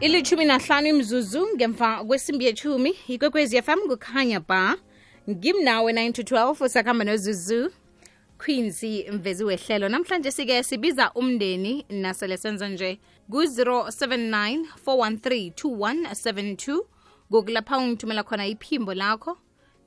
ilithumi nahlanu imzuzu ngemva kwesimbi yethumi ikwekwezi fm kukhanya ba ngimnawe 9 to 12 usakhamba nozuzu queens mvezi wehlelo. Namhlanje sike sibiza umndeni nasele senza nje ku-079 413 2172 ngokulapha ungithumela khona iphimbo lakho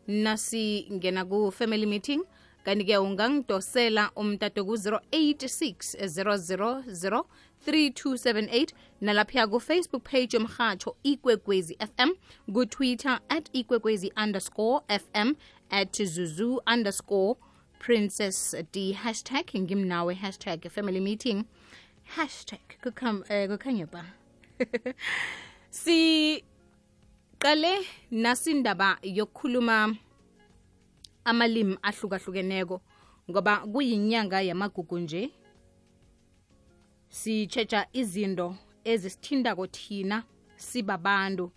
nasingena ku-family meeting kanti-ke ungangidosela umtato ku-086 000 3278 nalaphiya kufacebook page yomrhatsho ikwekwezi fm kutwitter at ikwekwezi underscore fm at zuzu underscore princess d. Hashtag ngimnawe hashtag family meeting hashtag eh, kukhanya ba siqale nasindaba yokukhuluma amalimi ahlukahlukeneko ngoba kuyinyanga yamagugu nje. Sitshetsha izinto ezisithindako thina sibabantu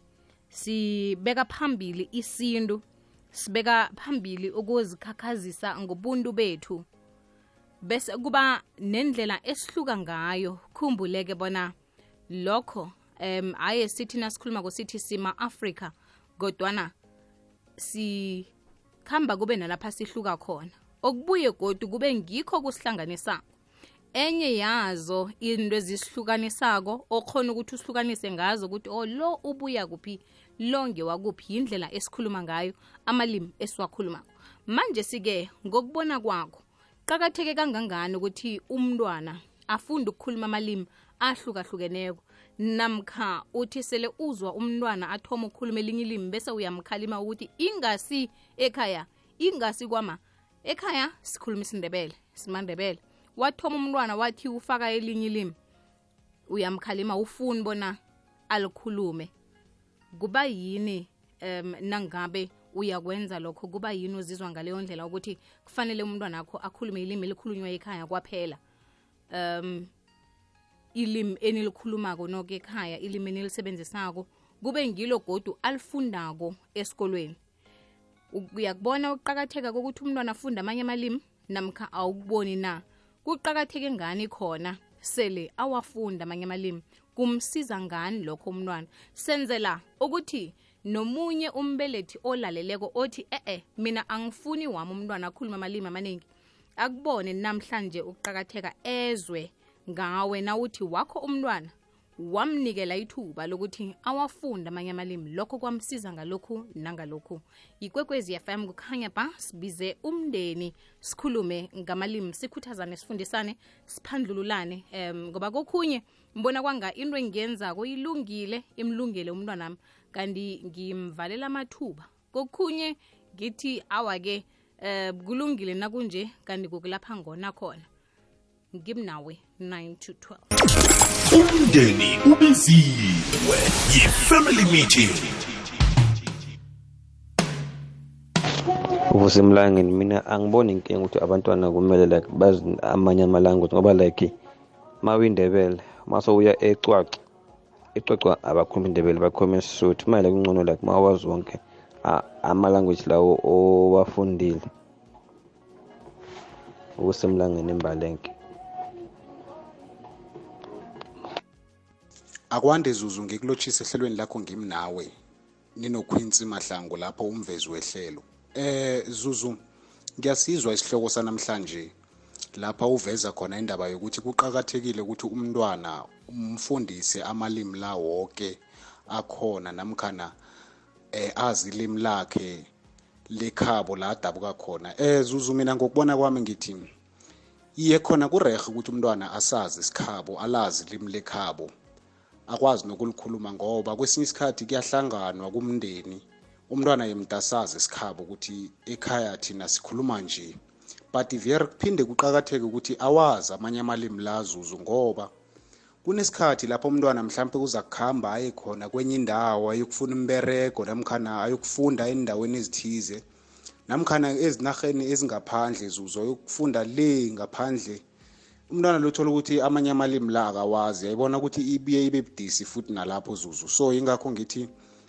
sibeka phambili isintu sibeka phambili ukuzikhakhazisa ngobuntu bethu. Bese kuba nendlela esihluka ngayo khumbuleke bona lokho um aye sithi nasikhuluma sithi sima-afrika kodwana sikhamba kube nalapha sihluka khona. Okubuye godu kube ngikho kusihlanganisako. Enye yazo into ezisihlukanisako okhona ukuthi usihlukanise ngazo ukuthi o lo ubuya kuphi lo ngewakuphi yindlela esikhuluma ngayo amalimi esiwakhulumako. Manje sike ngokubona kwakho qakatheke kangangani ukuthi umntwana afunde ukukhuluma amalimi ahlukahlukeneko. Namkha uthi sele uzwa umntwana athoma ukukhuluma elinye ilimi bese uyamkhalima ukuthi ingasi ekhaya ingasi kwama ekhaya sikhuluma isindebele simandebele. Wathoma umntwana wathi ufaka elinye ilimi uyamkhalima ufuni bona alikhulume. Kuba yini um nangabe uyakwenza lokho? Kuba yini uzizwa ngaleyo ndlela ukuthi kufanele umntwana akho akhulume ilimi elikhulunywa ekhaya kwaphela um ilimi enilikhulumako noke ekhaya ilimi enilisebenzisako kube ngilo godu alifundako esikolweni. Uyakubona ukuqakatheka kokuthi umntwana afunde amanye amalimi? Namkha awukuboni na? Kuqakatheke ngani khona sele awafunda amanye amalimi? Kumsiza ngani lokho umntwana? Senzela ukuthi nomunye umbelethi olaleleko othi e-e mina angifuni wami umntwana akhulume amalimi amaningi akubone namhlanje ukuqakatheka ezwe ngawe nawuthi wakho umntwana wamnikela ithuba lokuthi awafunde amanye amalimi. Lokho kwamsiza ngalokhu nangalokhu. Yikwekwezi fm kukhanya ba sibize umndeni sikhulume ngamalimi sikhuthazane sifundisane siphandlululane um ngoba kokhunye mbona kwanga into engiyenzako ilungile imlungele umntwana umntwanami. Kanti ngimvalela amathuba. Kokhunye ngithi awa-ke um kulungile nakunje kanti kukulapha ngona khona. Ngimnawe 9 to 12 umndeni ubiziwe yi-family meeting. Uvusemlangeni mina angiboni inkinga ukuthi abantwana kumele like bazi amanye ama-language ngoba like mawuyindebele masowuya ecwaca ecwacwa abakhuluma indebele bakhuluma isisuthu manje kungcono like mawazi wonke a- ama-language lawo owafundile. Ukusemlangeni embalenke akwande zuzu ngikulotshisa ehlelweni lakho ngimnawe. Ninokhwinsi mahlangu lapho umvezi wehlelo. Eh zuzu ngiyasizwa isihloko sanamhlanje lapha uveza khona indaba yokuthi kuqakathekile ukuthi umntwana umfundise amalimi la wonke akhona namkhana eh azi ilimi lakhe lekhabo la adabuka khona. Eh zuzu mina ngokubona kwami ngithi iye khona kurehe ukuthi umntwana asazi isikhabo alazi ilimi lekhabo akwazi nokulikhuluma ngoba kwesinye isikhathi kuyahlanganwa kumndeni. Umntwana yemntasazi isikhabo ukuthi ekhaya thina sikhuluma nje but vere kuphinde kuqakatheke ukuthi awazi amanye amalimi lazuzu ngoba kunesikhathi lapho umntwana mhlawumbe uza kuhamba aye khona kwenye indawo ayokufuna imberego namkhana ayokufunda endaweni ezithize namkhana ezinarheni ezingaphandle zuzo ayokufunda le ngaphandle. Umntwana lothola ukuthi amanye amalimi la akawazi yayibona ukuthi ibuye ibe budisi futhi nalapho zuzu. So yingakho ngithi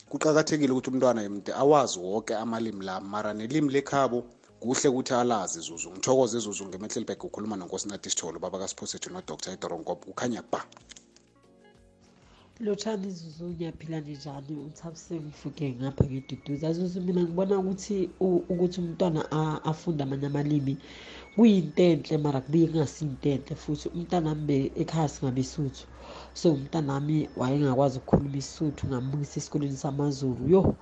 kuqakathekile ukuthi umntwana yemde awazi wonke amalimi la mara nelimi lekhabo kuhle ukuthi alazi zuzu ngithokoze zuzu ngemetlelbek ukhuluma nonkosinathi sitholo baba kasiphosethu nodr. Idoronkopo kukhanya ba. Lotshani zuzu ngiyaphila njani? Uthabise ngifuke ngapha ngeduduza. Zuzu mina ngibona ukuthi u- ukuthi umntwana a- afunde amanye amalimi kuyinto enhle mara kubuye kungasiyinto enhle futhi umntana wami ekhaya singabesuthu so umntana wami wayengakwazi ukukhuluma isuthu ngambuyisa esikoleni samazulu. Yo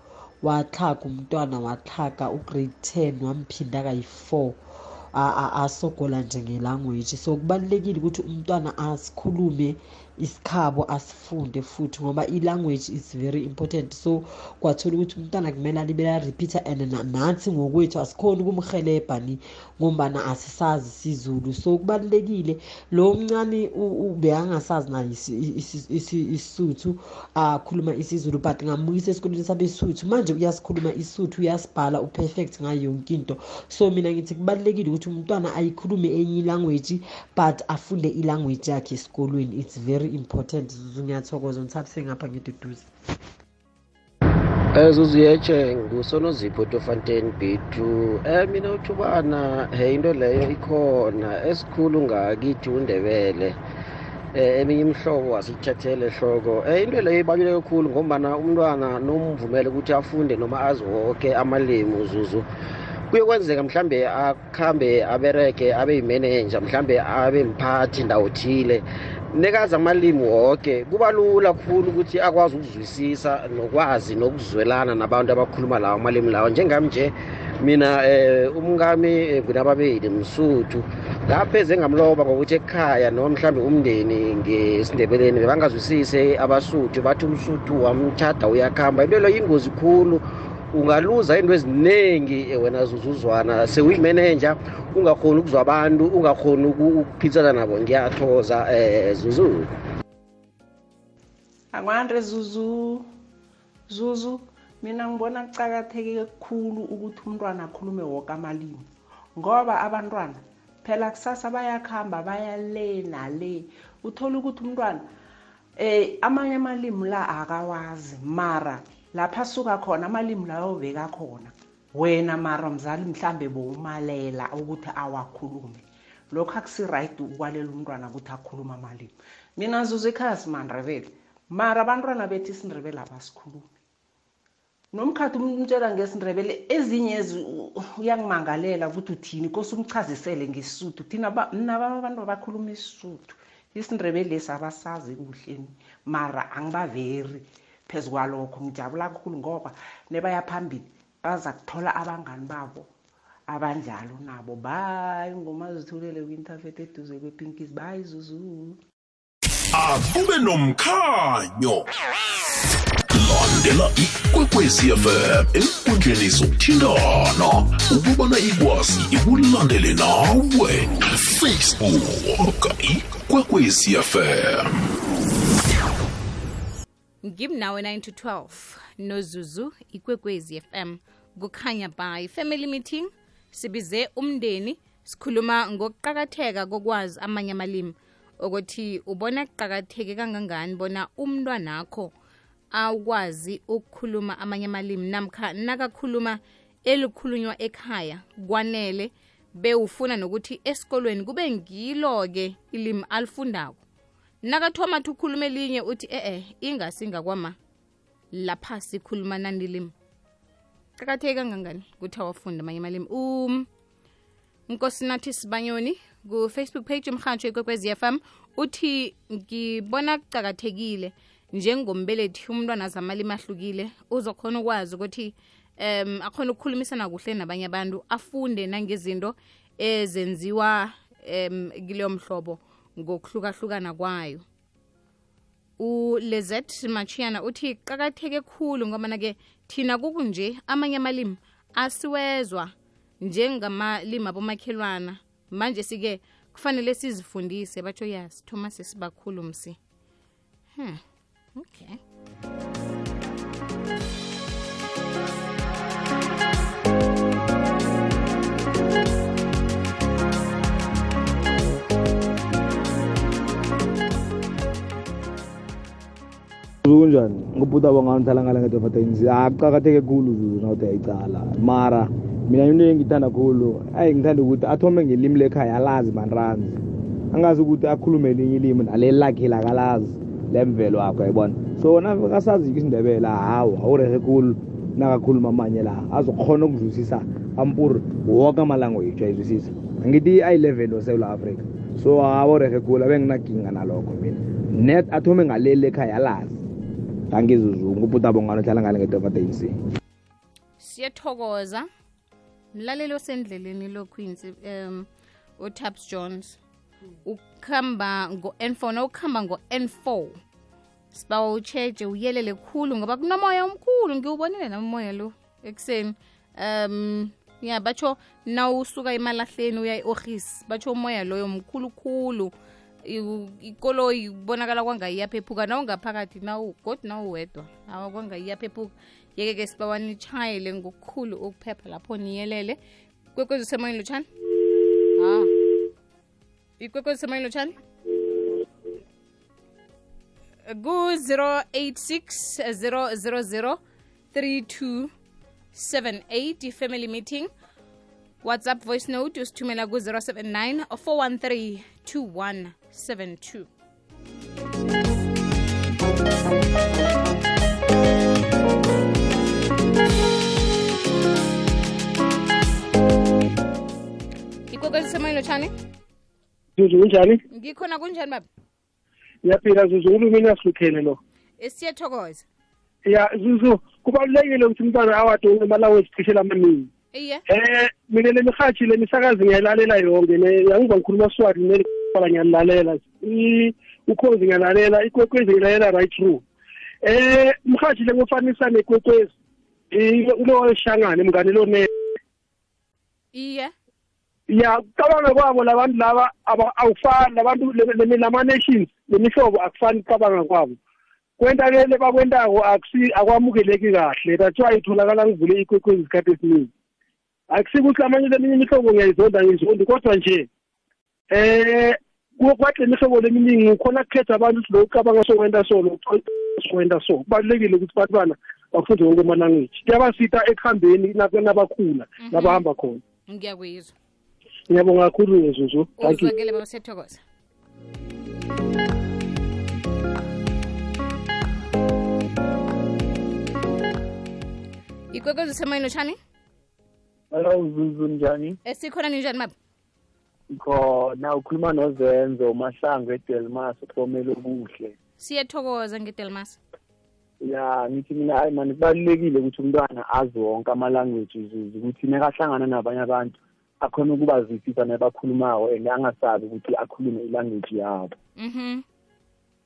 waxhaga umntwana waxhaga ugrade ten wamphinda kayi-four a- a- asogola nje ngelanguage. So kubalulekile ukuthi umntwana asikhulume isikhabo asifunde futhi ngoba i-language is very important. So kwathola ukuthi umntwana kumele alibe la-repeater and na- nathi ngokwethu asikhoni ukumhelebha ni ngombana asisazi isizulu. So kubalulekile lo mncane u- u- bekangasazi naye isi- isi- isi- isuthu akhuluma isizulu but ngamuyisa esikoleni sabesuthu manje uyasikhuluma isuthu uyasibhala uperfect ngayo yonke into. So mina ngithi kubalulekile ukuthi umntwana ayikhulume enye ilanguage but afunde ilanguage yakhe esikolweni. It's very important zuzu ngiyathokoza. Ngithathise ngapha ngeduduza ezuzu yeche ngusonozipho tofontein b2 eh mina uthubana he into leyo ikhona esikhulu ngakithi undebele. Eh eminye imhlobo asithathele hloko eh into leyo ibaluleke kakhulu ngombana umntwana nomvumele ukuthi afunde noma azi wonke amalimi uzuzu kuye kwenzeka mhlambe akhambe abereke abe yimeneja mhlambe abe mphathi ndawo thile. Nekazi amalimi wonke kuba lula kakhulu ukuthi akwazi ukuzwisisa nokwazi nokuzwelana nabantu abakhuluma lawo amalimi lawo. Njengami nje mina eh umkami eh, ngunababeli msuthu. Lapho eze ngamloba ngokuthi ekhaya noma mhlambe umndeni ngesindebeleni bebangazwisise abasuthu bathi umsuthu wamtshada uyakhamba. Into leyo ingozi khulu ungaluza into eziningi eh, wena zuzuzwana sewuyimeneja ungakhoni ukuzwa abantu ungakhoni uku- ukuphithana nabo. Ngiyathoza um zuzu. Akwande zuzu. Zuzu mina ngibona kucakatheke kukhulu ukuthi umntwana akhulume woke amalimi. Ngoba abantwana phela kusasa bayakuhamba baya le nale. Uthole ukuthi umntwana eh amanye amalimi la akawazi mara lapha asuka khona amalimi lawo bekakhona wena mara mzali mhlambe bowumalela ukuthi awakhulume. Lokhu akusiright ukwalela umntwana ukuthi akhulume amalimi. Mina zuzu ekhaya simandrebele mara abantwana bethu isindrebele abasikhulumi. Nomkhathi umtshela ngesindrebele ezinye ezi- uyangimangalela ukuthi uthini kose umchazisele ngesisuthu thina mna baba abantu abakhuluma isisuthu isindrebele lesi abasazi kuhleni mara angibaveri. Phezu kwalokho ngijabula kakhulu ngoba nebaya phambili baza kuthola abangani babo abanjalo nabo. Bayi ngoma zithulele kwi-interfet eduze kwepinkis bayi zuzu. Akube nomkhanyo. Landela ikwekwezi fm enkundleni zokuthintana. Ukubana ikwazi ikulandele nawe. Facebook ikwekwezi fm ngimnawe 9 to 12 nozuzu ikwekwezi fm kukhanya by family meeting sibize umndeni sikhuluma ngokuqakatheka kokwazi amanye amalimi. Ukuthi ubona kuqakatheke kangangani bona umntwanakho akwazi ukukhuluma amanye amalimi namkha nakakhuluma elikhulunywa ekhaya kwanele bewufuna nokuthi esikolweni kube ngilo-ke ilimi alifundako nakathoma thi ukhuluma elinye uthi e-e ingasi ngakwama. Lapha sikhuluma nanilimi. Qakatheki kangangani ukuthi awafunde amanye amalimi? Um nkosinathi sibanyoni ku-facebook page yomhatsho ikwekwezi fm uthi ngibona kucakathekile njengombelethi umntwana zamalimi ahlukile uzokhona ukwazi ukuthi um akhona ukukhulumisana kuhle nabanye abantu afunde nangezinto ezenziwa um kuleyo mhlobo ngokuhlukahlukana kwayo. Ulezet machiana uthi qakatheke khulu ngobana-ke thina kukunje amanye amalimi asiwezwa njengamalimi abomakhelwana. Manje sike kufanele sizifundise batsho ya sithoma sesibakhulu msi. Hmm. okay kunjani? Ngubhuda bangangithala ngala ngetofatenzi akuqakatheke khulu zuzu nawuthi ayicala mara mina into engithanda khulu. Ayi ngithanda ukuthi athome ngelimi lekhaya alazi manranzi angazi ukuthi akhulume elinye ilimi naleli lakhe lakalazi lemvelo yakho yayibona so nakasazi-ke isindebele hawu awurehe khulu nakakhuluma amanye la. Azokhona ukuzwisisa ampur woke amalanguage ayizwisisa. Ngithi ayi-level osewula africa so aworehe khulu abenginaginga nalokho mina. Net athome ngaleli ekhaya alazi. Angizuzungu ubutabo ngano hlala ngale ngetofatanc siyethokoza mlaleli osendleleni lo queens um utaps jones ukuhamba ngo-n4 nawukuhamba ngo-n4 sibawa ucheje uyelele khulu ngoba kunomoya omkhulu. Ngiwubonile nami umoya lo ekuseni. Um ya batsho nawusuka emalahleni uya e-orhisi batsho umoya loyo mkhulukhulu. I- ikoloyi kubonakala kwanga iyaphephuka nawungaphakathi nawu godi nawuwedwa awa kwanga iyaphephuka yeke-ke sibawa nitshayele ngokukhulu ukuphepha lapho niyelele. Kwekwezi usemoyeni lutshani ha? Ikwekwezi usemoyeni lutshani ku-086 000 3278 i-family meeting. Whatsapp voice note usithumela ku-079 413 2172 ikwekwezi semoyeni lotshani zuzu kunjani ngikhona kunjani baba? Ngiyaphila zuzu ulumini asihluphele lo. Esiyethokoza ya zuzu kubalulekile ukuthi umntwana awadonge amalawo ezichishela amaningi. Iye. Um mina le mihatshi le misakazi ngiyayilalela yonke yangiva ngikhuluma swati nelifala ngiyalilalela I- ukhozi ngiyalalela ikwekwezi ngilalela right through. Eh mhathi le ngofanisa nekwekwezi I- ulo eshangane mngane lo ne? Iye. Ya cabanga kwabo labantu laba aba- awufani labantu le- le- lama-nations lemihlobo akufani cabanga kwabo. Kwentakele bakwentako akusi akwamukeleki kahle that's why itholakala ngivule ikwekwezi isikhathi esiningi. Akusikuthi amanye leminye imihlobo ngiyayizonda ngizondi kodwa nje eh kwahle imihlobo leminingi ukhona kukhetha abantu ukuthi lokhu ucabanga sokwenta so lo sokwenta so. Kubalulekile ukuthi bantwana bafunde wonke amalanguage. Kuyabasita ekuhambeni nabakhula nabahamba khona. Ngiyakuyizwa ngiyabonga kakhulu ngezuzu uzwakele baba ikwekwezi usemoyeni lotshani Hello Zuzu njani? esikhona ninjani baba Khona ukhuluma nozenzo umahlangu eDelmas uphomela okuhle. siyathokoza ngedelmas Ya ngithi mina hayi mani kubalulekile ukuthi umntwana azi wonke ama-language Zuzu ukuthi nekahlangana nabanye abantu akhona ukubazwisisa nabakhulumayo and angasabi ukuthi akhulume ilanguage yabo. mhm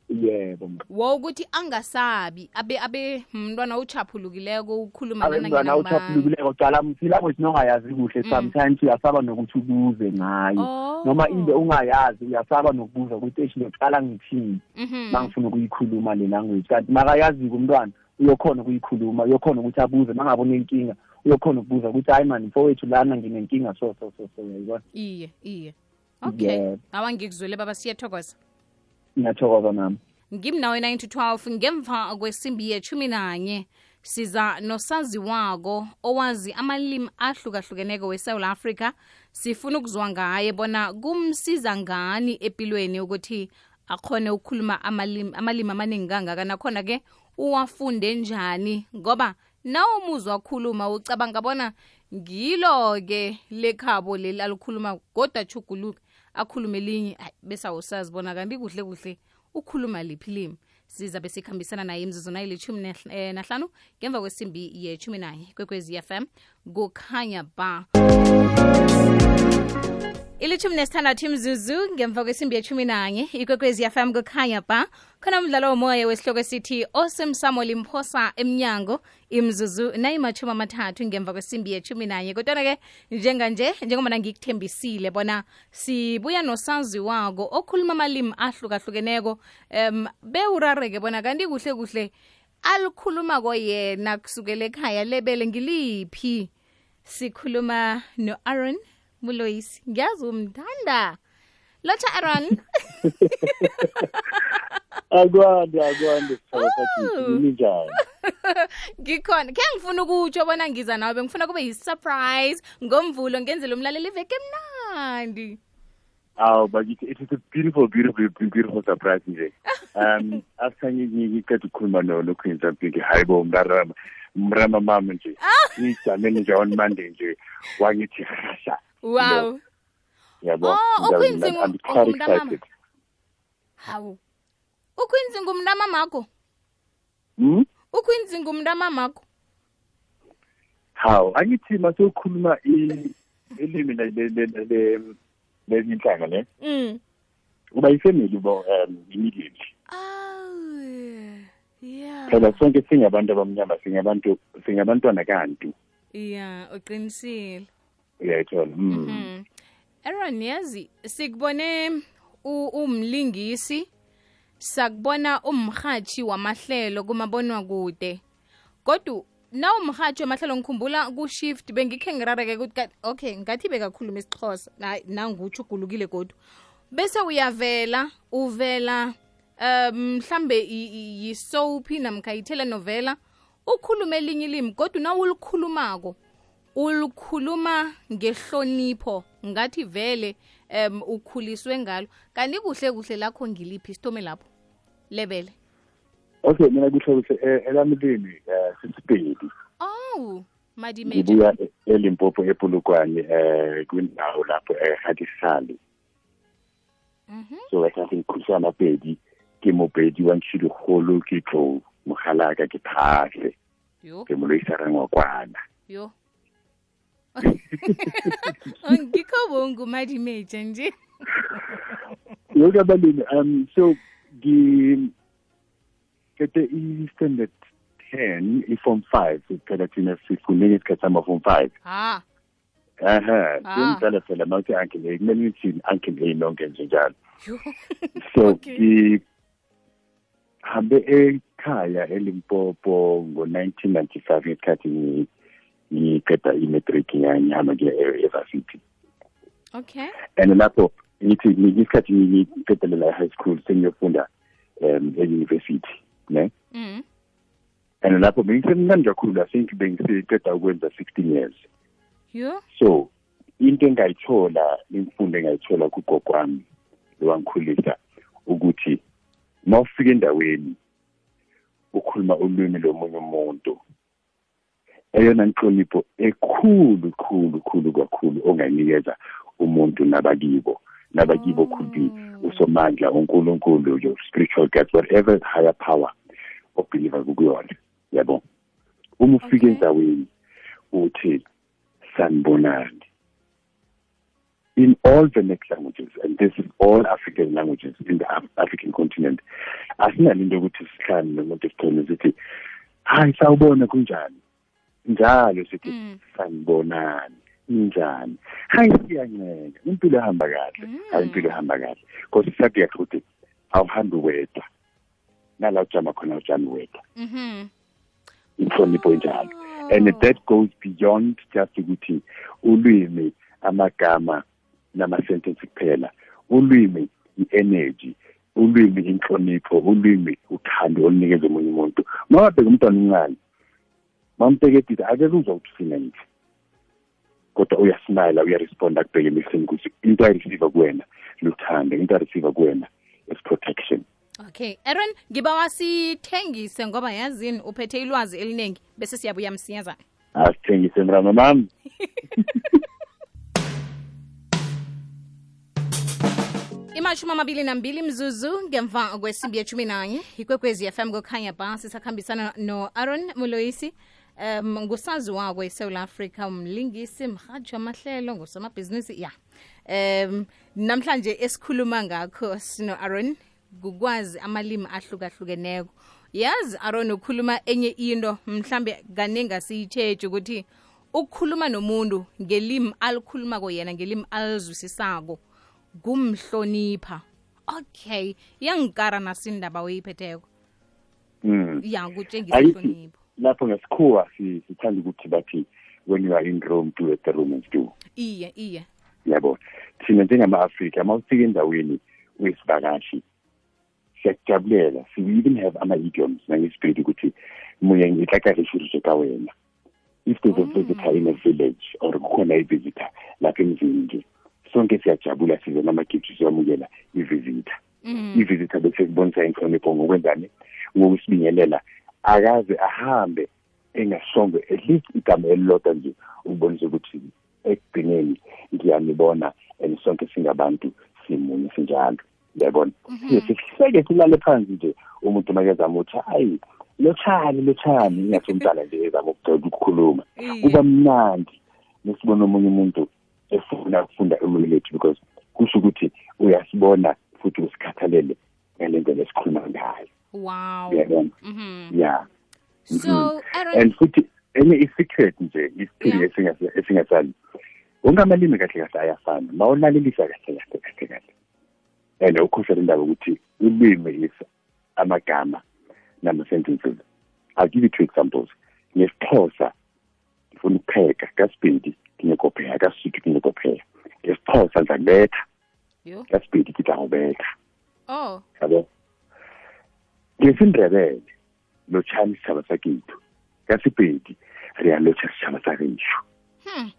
Yebo. ma. wo ukuthi angasabi abe abe mntwana uchaphulukileko ukhuluma Abe mntwana uthaphulukileko cala ilanguage nongayazi kuhle sometimes uyasaba nokuthi ubuze ngayo. Oh. Noma into ungayazi uyasaba nokubuza ukuthi eshi ngiyaqala ngithini. mhm mangifuna ukuyikhuluma le language kanti makayazi-ke umntwana uyokhona ukuyikhuluma uyokhona ukuthi abuze mangabe unenkinga uyokhona ukubuza ukuthi hayi mani mfowethu lana nginenkinga so so so so uyayibona iye iye okay Yebo. awa ngikuzwele baba siyathokoza ngiyathokoza nami ngimnawe 9 to 12 ngemva kwesimbi yethumi nanye siza nosaziwako owazi amalimi ahlukahlukeneko wesouth africa sifuna ukuzwa ngaye bona kumsiza ngani empilweni ukuthi akhone ukukhuluma amalimi amalimi amaningi kangaka. Nakhona-ke uwafunde njani ngoba nawo umuzwa akhuluma ucabanga bona ngilo-ke lekhabo leli alikhuluma kodwa chuguluka akhulume elinye ayi, bese awusazi bona kanti kuhle kuhle ukhuluma liphi limi sizabe sikhambisana naye imzuzu nayilithumi eh, nahlanu ngemva kwesimbi yetshumi naye kwekwezi fm kukhanya ba ilithumi nesithandathu imzuzu ngemva kwesimbi yethumi nanye ikwekwezi yafam kukhanya ba khona umdlalo womoya wesihloko esithi osemsamo limphosa emnyango imzuzu nayimathumi amathathu ngemva kwesimbi yethumi nanye. Kodwana-ke njenganje njengobana ngikuthembisile bona sibuya nosaziwako okhuluma amalimi ahlukahlukeneko um bewurareke bona kanti kuhle kuhle alikhulumako yena kusukela ekhaya lebele ngiliphi? Sikhuluma no-aaron muloyisi ngiyazi umndanda lotsha aaron. Akwande akwande Oh. njani? Ngikhona. Khe ngifuna ukutsho bona ngiza nawe. Bengifuna kube yi-surprise ngomvulo ngenzela umlaleli iveke mnandi aw bakithi it is a beautiful beautiful beautiful surprise nje. Um after ngikade ukukhuluma no lo Queen Zampiki hayibo mrama mrama mama nje. Ngijameni nje on Monday nje. Wangithi hasha wow. Yabo Oh, excited. Hawu. uQuincy ngumntamamakho hmm? uQuincy ngumntamamakho hawu angithi masokhuluma i- ilimi le le mm. uba ifamily bo um immediately. Phela sonke singabantu abamnyama singabantwana kanti yeah uqinisile. Uyayithola. Mhm. Aaron yazi sikubone umlingisi sakubona umhathi wamahlelo kumabonwa kude kodwa na umhathi wamahlelo ngikhumbula ku-shift bengikhe ngirareke ukuthi ka- okay ngathi bekakhuluma isixhosa nangutsho ugulukile kodwa bese uyavela uvela um mhlambe i- i- yi-soapy namkha yi-telenovela ukhulume elinye ilimi kodwa na ulikhuluma ngehlonipho ngathi vele um ukhuliswe ngalo. Kanti kuhle kuhle lakho ngiliphi isithome lapho? Lebele. Okay mina kuhle kuhle eh, elami limi eh, sisipedi oh madimeja ngibuya e- elimpopo epolokwane um kwindawo lapho ehatisale Mhm. so ka tla nkhutsa mapedi ke mopedi wa ntšhidikgolo ke tlo mogalaka ke phahle yo. Ke moloisarangwa kwana yo. ngikho bongu madimeja nje. Yoke abalimi um so ngikete i-standard ten i-form five phela thina sifundile isikhathi sama-form five. Ha. Aha Ah. sengidala phela mawuthi uncle a kumele ngithini? Uncle a nonke nje njalo. So ngihambe ekhaya elimpopo ngo-nineteen ninety-five ngesikhathi ngi- ngiqeda i-metric ngihamba-ke e-varsity okay. And lapho ngithi ngisikhathi ngesikhathi ngiqedelela i-high school sengiyofunda um e-university ne? Mm and lapho bengisemnandi kakhulu i think bengiseqeda ukwenza sixteen years. You? so into engayithola imfundo engayithola kugogwami lowangikhulisa ukuthi uma ufika endaweni ukhuluma ulwimi lomunye umuntu eyona nhlonipho ekhulu khulu khulu kakhulu ongayinikeza umuntu nabakibo nabakibo could be usomandla unkulunkulu your spiritual guides whatever higher power obhiliva kukuyona yabo? Uma ufika endaweni uthi sanibonani. In all the next languages and this is all african languages in the african continent asinalo into yokuthi sihlane nomuntu esithole sithi hayi sawubona kunjani njalo sithi Mm. sanibonani ninjani hayi siyanceka impilo ehamba kahle. Hayi impilo ehamba kahle. Because siyakuyahle ukuthi awuhambi wedwa nala ujama khona awujami wedwa mhm inhlonipho enjalo and that goes beyond just ukuthi ulwimi amagama nama-sentence kuphela. Ulwimi i-energy. Ulwimi inhlonipho. Ulwimi uthando olunikeza omunye umuntu. Uma wabheka umntwana omncane mamteketile akeke uzwa nje kodwa uyasmila uyaresponda kubheke emehlweni ukuthi into ayireceiva kuwena luthande into ayireceive kuwena is protection. Okay aaron ngiba wasithengise ngoba yazini uphethe ilwazi eliningi bese siyabuya msinyazana. Asithengise mrama mami imashumi amabili nambili mzuzu ngemva kwesimbi yeshumi nanye ikwekwezi fm kokhanya ba sisakhambisana no-aaron muloisi um ngusazi wako esouth africa umlingisi mhaji wamahlelo ngusomabhizinisi ya. Um namhlanje esikhuluma ngakho sino-aaron kukwazi amalimi ahlukahlukeneko. Yazi aaron ukhuluma enye into mhlambe kaningi asiyitsheje ukuthi ukukhuluma nomuntu ngelimi alikhulumako yena ngelimi alizwisisako kumhlonipha. Okay yangikara nasindaba oyiphetheko. Mm. ya kutshengisa lapho ngesikhuwa si- sithanda ukuthi bathi when you are in rome do as the romans do. Iye iye. Yabo. Thina njengama-afrika uma ufika endaweni uyisivakashi siyakujabulela. So we even have ama-idioms nangesipedi ukuthi moyeng e tla ka wena. If there's a visitor in a village or kukhona i-visitor lapha emzini nje sonke siyajabula sizona amagift siyamukela i-visitor. Mm. i-visitor bese kubonisa inhlonipho ngokwenzani? Ngokusibingelela akaze ahambe engasongo at least igama elilodwa nje ukubonisa ukuthi ekugcineni ngiyanibona and sonke singabantu simunye sinjalo. Uyabona? Sihleke silale phansi nje umuntu makezama ukuthi hayi lotshani lotshani. Ingathi umntana nje ezama ukucela ukukhuluma. Kuba mnandi nesibona omunye umuntu efuna ukufunda ulwimi lethu because kusho ukuthi uyasibona futhi usikhathalele ngale ndlela esikhuluma ngayo. Wow. Uyabona Mhm. yeah. So aaron and futhi enye i-secret nje isiphili Yeah. esingasa- esingasali wonke amalimi kahle kahle ayafana. Ma ulalelisa kahle kahle kahle kahle. And ukhohlele indaba ukuthi ulwimi is amagama nama-sentences. I'll give you two examples. Ngesixhosa ngifuna ukupheka kasibili ngingekopheya kasisuthu ngingekopheya ngesixhosa ndizakubetha yo. kasibili ngithi angubetha oh. Yabo? Ngesindebele lotshani sitshaba sakethu kasipedi re a lotsha setšhaba sa gešo hmm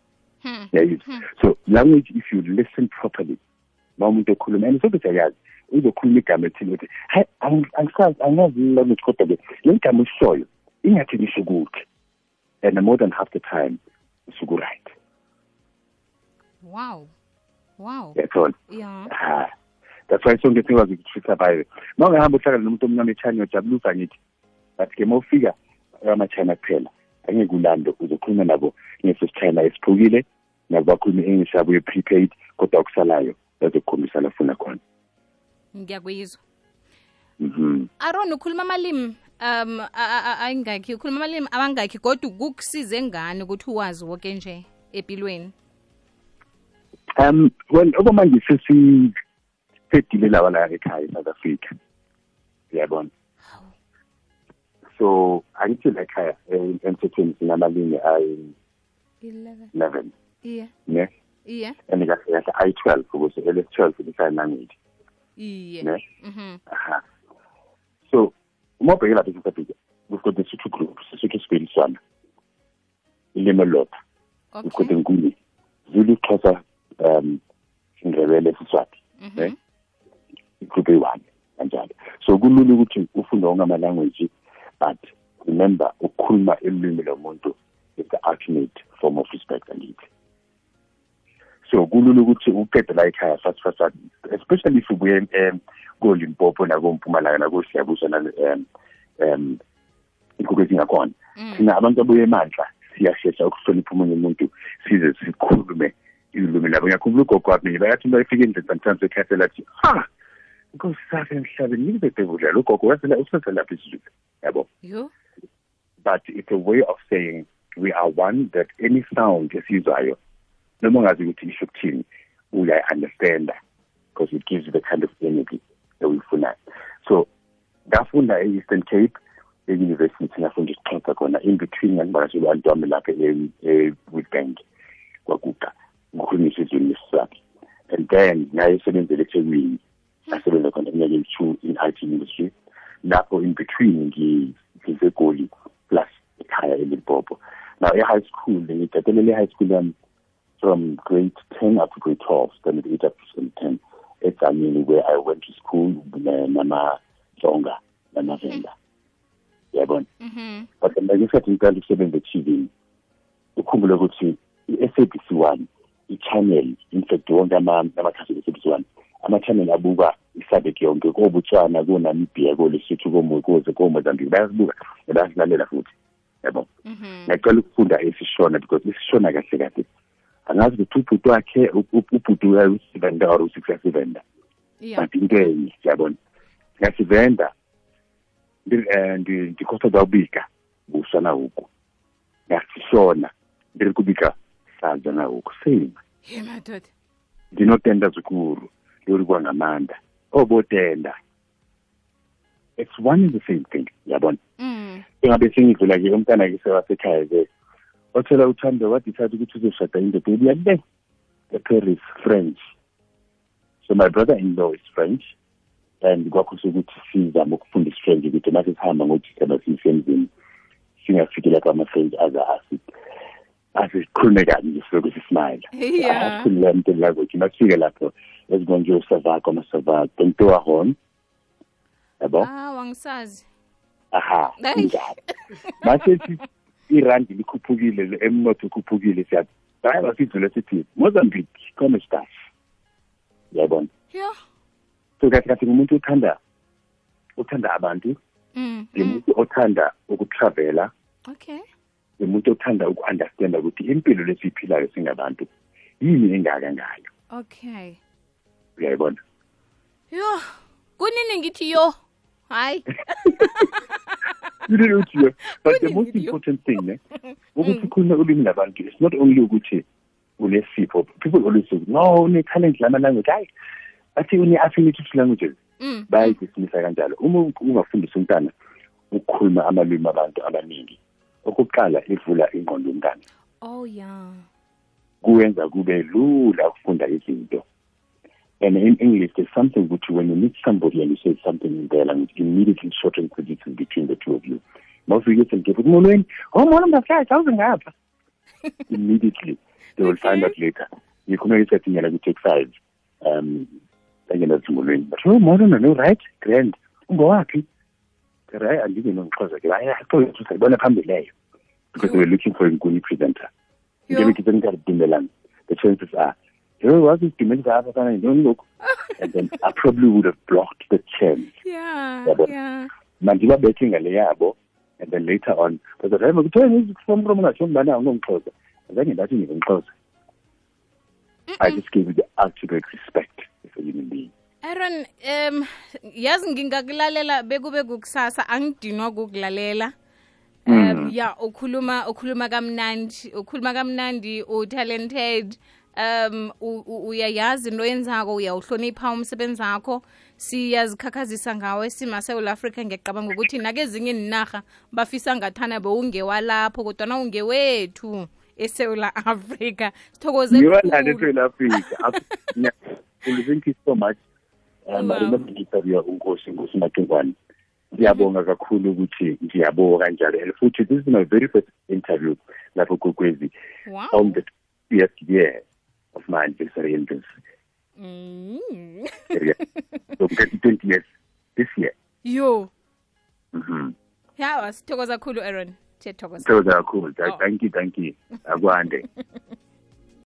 hmm. Yayizwa so language if you listen properly ma umuntu ekhuluma and sobe siyayazi uzokhuluma igama ethile uthi hayi ang- angisazi angazi language kodwa ke le gama esishoyo ingathi lisho ukuthi and more than half the time isuku right wow wow. Yathola? Yeah. Ha. That's why sonke sikwazi ukuthutha bayo ma ungahamba uhlangana nomuntu omnyama echina ujabulusa ngithi but ke ma ufika amachina kuphela angeke ulando uzokhuluma nabo ngesesichina esiphukile nabo bakhuluma i-english yabo ye-prepaid kodwa okusalayo bazokukhombisa lafuna khona. Ngiyakuyizwa. Mhm. Aron ukhuluma amalimi um ayingakhi ukhuluma amalimi abangakhi kodwa kukusize ngani ukuthi uwazi wonke nje empilweni um well okwamanje sesisedile lawa la ekhaya e-south africa. Uyabona so angithi la ekhaya eh, emthethweni sinamalimi ayi-eleven. Ne? Iye. And kahle kahle ayi-twelve ukuze ele-twelve i-sign language iye. Ne? Mhm aha. So uma ubheke lapha e-south africa we've got the Sotho group sesotho sibili swana ilimi elilodwa we've got okay. enkuni zulu xhosa um indebele siswati mhm igroup eyi-one kanjalo. So kulula ukuthi ufunde wonke ama-language but remember ukukhuluma ilwimi lomuntu is the ultimate form of respect angithi so kulula ukuthi uqede la ekhaya fast fast especially if ubuye um kolimpopo nakompumalanga nakosiyabuswa na um um inkukhu ezingakhona thina abantu abuye emandla siyashesha ukuhlonipha omunye umuntu size sikhulume ilwimi labo. Ngiyakhumbula ugogo wami bayathi bayifika endlini sometimes ekhasela athi ah sakhe emhlabeni ngizedebudlala ugogo wasela useselapha isizulu yabo? But it's a way of saying we are one that any sound esizwayo noma ungazi ukuthi isho ukuthini uyayi-understanda because it gives you the kind of energy ewifunayo so ngafunda e-eastern cape e-university ngafunda isixhosa khona in between ngangibakashela abantu wami lapha e-witbank kwakuqa ngikhulumisa izweni lesiswati and then ngayesebenzela ethekwini ngasebenza khona eminyaka eyi-two in IT industry. Lapho in between ngisegoli plus ekhaya elimpopo. Now e-high school ngidatelele e-high school yami from grade 10 up to grade 12 standard 8 up to standard 10 etzanini where i went to school namazonga namavenda. Yabona mhm but ngesikhathi ngiqala ukusebenza e-tv ukhumbule ukuthi i-sabc one i-channel in fact wonke ama- amakhasi e-sabc one ama-channel abuka isabek yonke kobotswana konamibia kolesotho komo- koze komozambique bayasibuka bayasilalela futhi yabo. Mhm. Ngiyacela ukufunda esishona because isishona kahle kahle. Angazi ukuthi ubhuti wakhe ubhuti usivenda or usuccessivenda yeah. But into enye siyabona ngasivenda ndikhosa zawubika buswa na huku ngasishona ndiri kubika sadza na huku same. Ndinotenda zvikuru yolikwa obotenda. It's one and the same thing yabona? Mm. Engabe sengidlula ke umntana ke ke othola uthando wadecide ukuthi uzoshada indoda ebuya the paris french. So my brother in law is french and kwakho sokuthi sizame ukufunda isifrench ukuthi mase sihamba ngodisemba siyisemzini singafikela kwama-french aze asikhulume kanye sokuthi simayela asikhulula mntu language masifike lapho esibonje usavako amasavako tontoa hon yabo? Ah wangisazi. Aha Hey. njalo. Masethi irandi likhuphukile emnotho ukhuphukile siyadriva sidlule sithi mozambique come staff. Yabona yo. So kathi kathi ngumuntu othanda othanda abantu mm. mm. ngimuntu othanda ukutravela. Okay. Ngimuntu othanda uku-understanda ukuthi impilo lesiyiphilayo singabantu yini engaka ngayo? Okay. Uyayibona. Yo kunini ngithi yo? Hayi. You know ukuthi yo? But the Kunini most yo? important thing ne ukuthi ukhulume ulimi labantu it's not only ukuthi unesipho people always say no une-talent lama language. Hayi athi une-affinity to languages. Mm. bayayidismisa kanjalo. Uma ungafundisa umntana ukukhuluma amalwimi abantu abaningi. Okokuqala ivula ingqondo yomntana. Oh yeah. Kuwenza kube lula ukufunda izinto. And in English, there's something which when you meet somebody and you say something in their language, immediately shortens the distance between the two of you. Most of you can. Immediately, they will find out later. You can always say, take five. Um, and you know, it's. But, oh, no, right? Grand. Go know, because I thought it was Because we were looking for a good presenter. The chances are yo wazi isidimeli apha kana yintoni look. and then i probably would have blocked the chance. Yeah Yabona. yeah. Betting ngale yabo and then later on bazathi hayi makutheni izifomrom ngasho mbana angongixhosa azange ndathi ngingixhosa i just gave you the ultimate respect as a human being. Aaron um yazi ngingakulalela bekube kukusasa angidinwa kukulalela. Um ya ukhuluma ukhuluma kamnandi ukhuluma kamnandi utalented um uyayazi into yenzako uyawuhlonipha umsebenzi wakho. Siyazikhakhazisa ngawe simasewula africa ngiyacabanga ukuthi nakezinye ninarha bafisa ngathana bewungewalapho kodwana ungewethu esewula africa sithokoze ngibalane khulu. eSouth Africa Well, thank you so much. Um unkosi nkosi ngiyabonga kakhulu ukuthi ngiyabonga kanjalo and futhi this is my very first interview lapho kokwezi wow. On the 20th year of my anniversary in this Mm. so ngithi 20 years this year. Yo. Mhm yawa sithokoza aaron. Siyathokoza. Kakhulu. Oh. thank you thank you. Akwande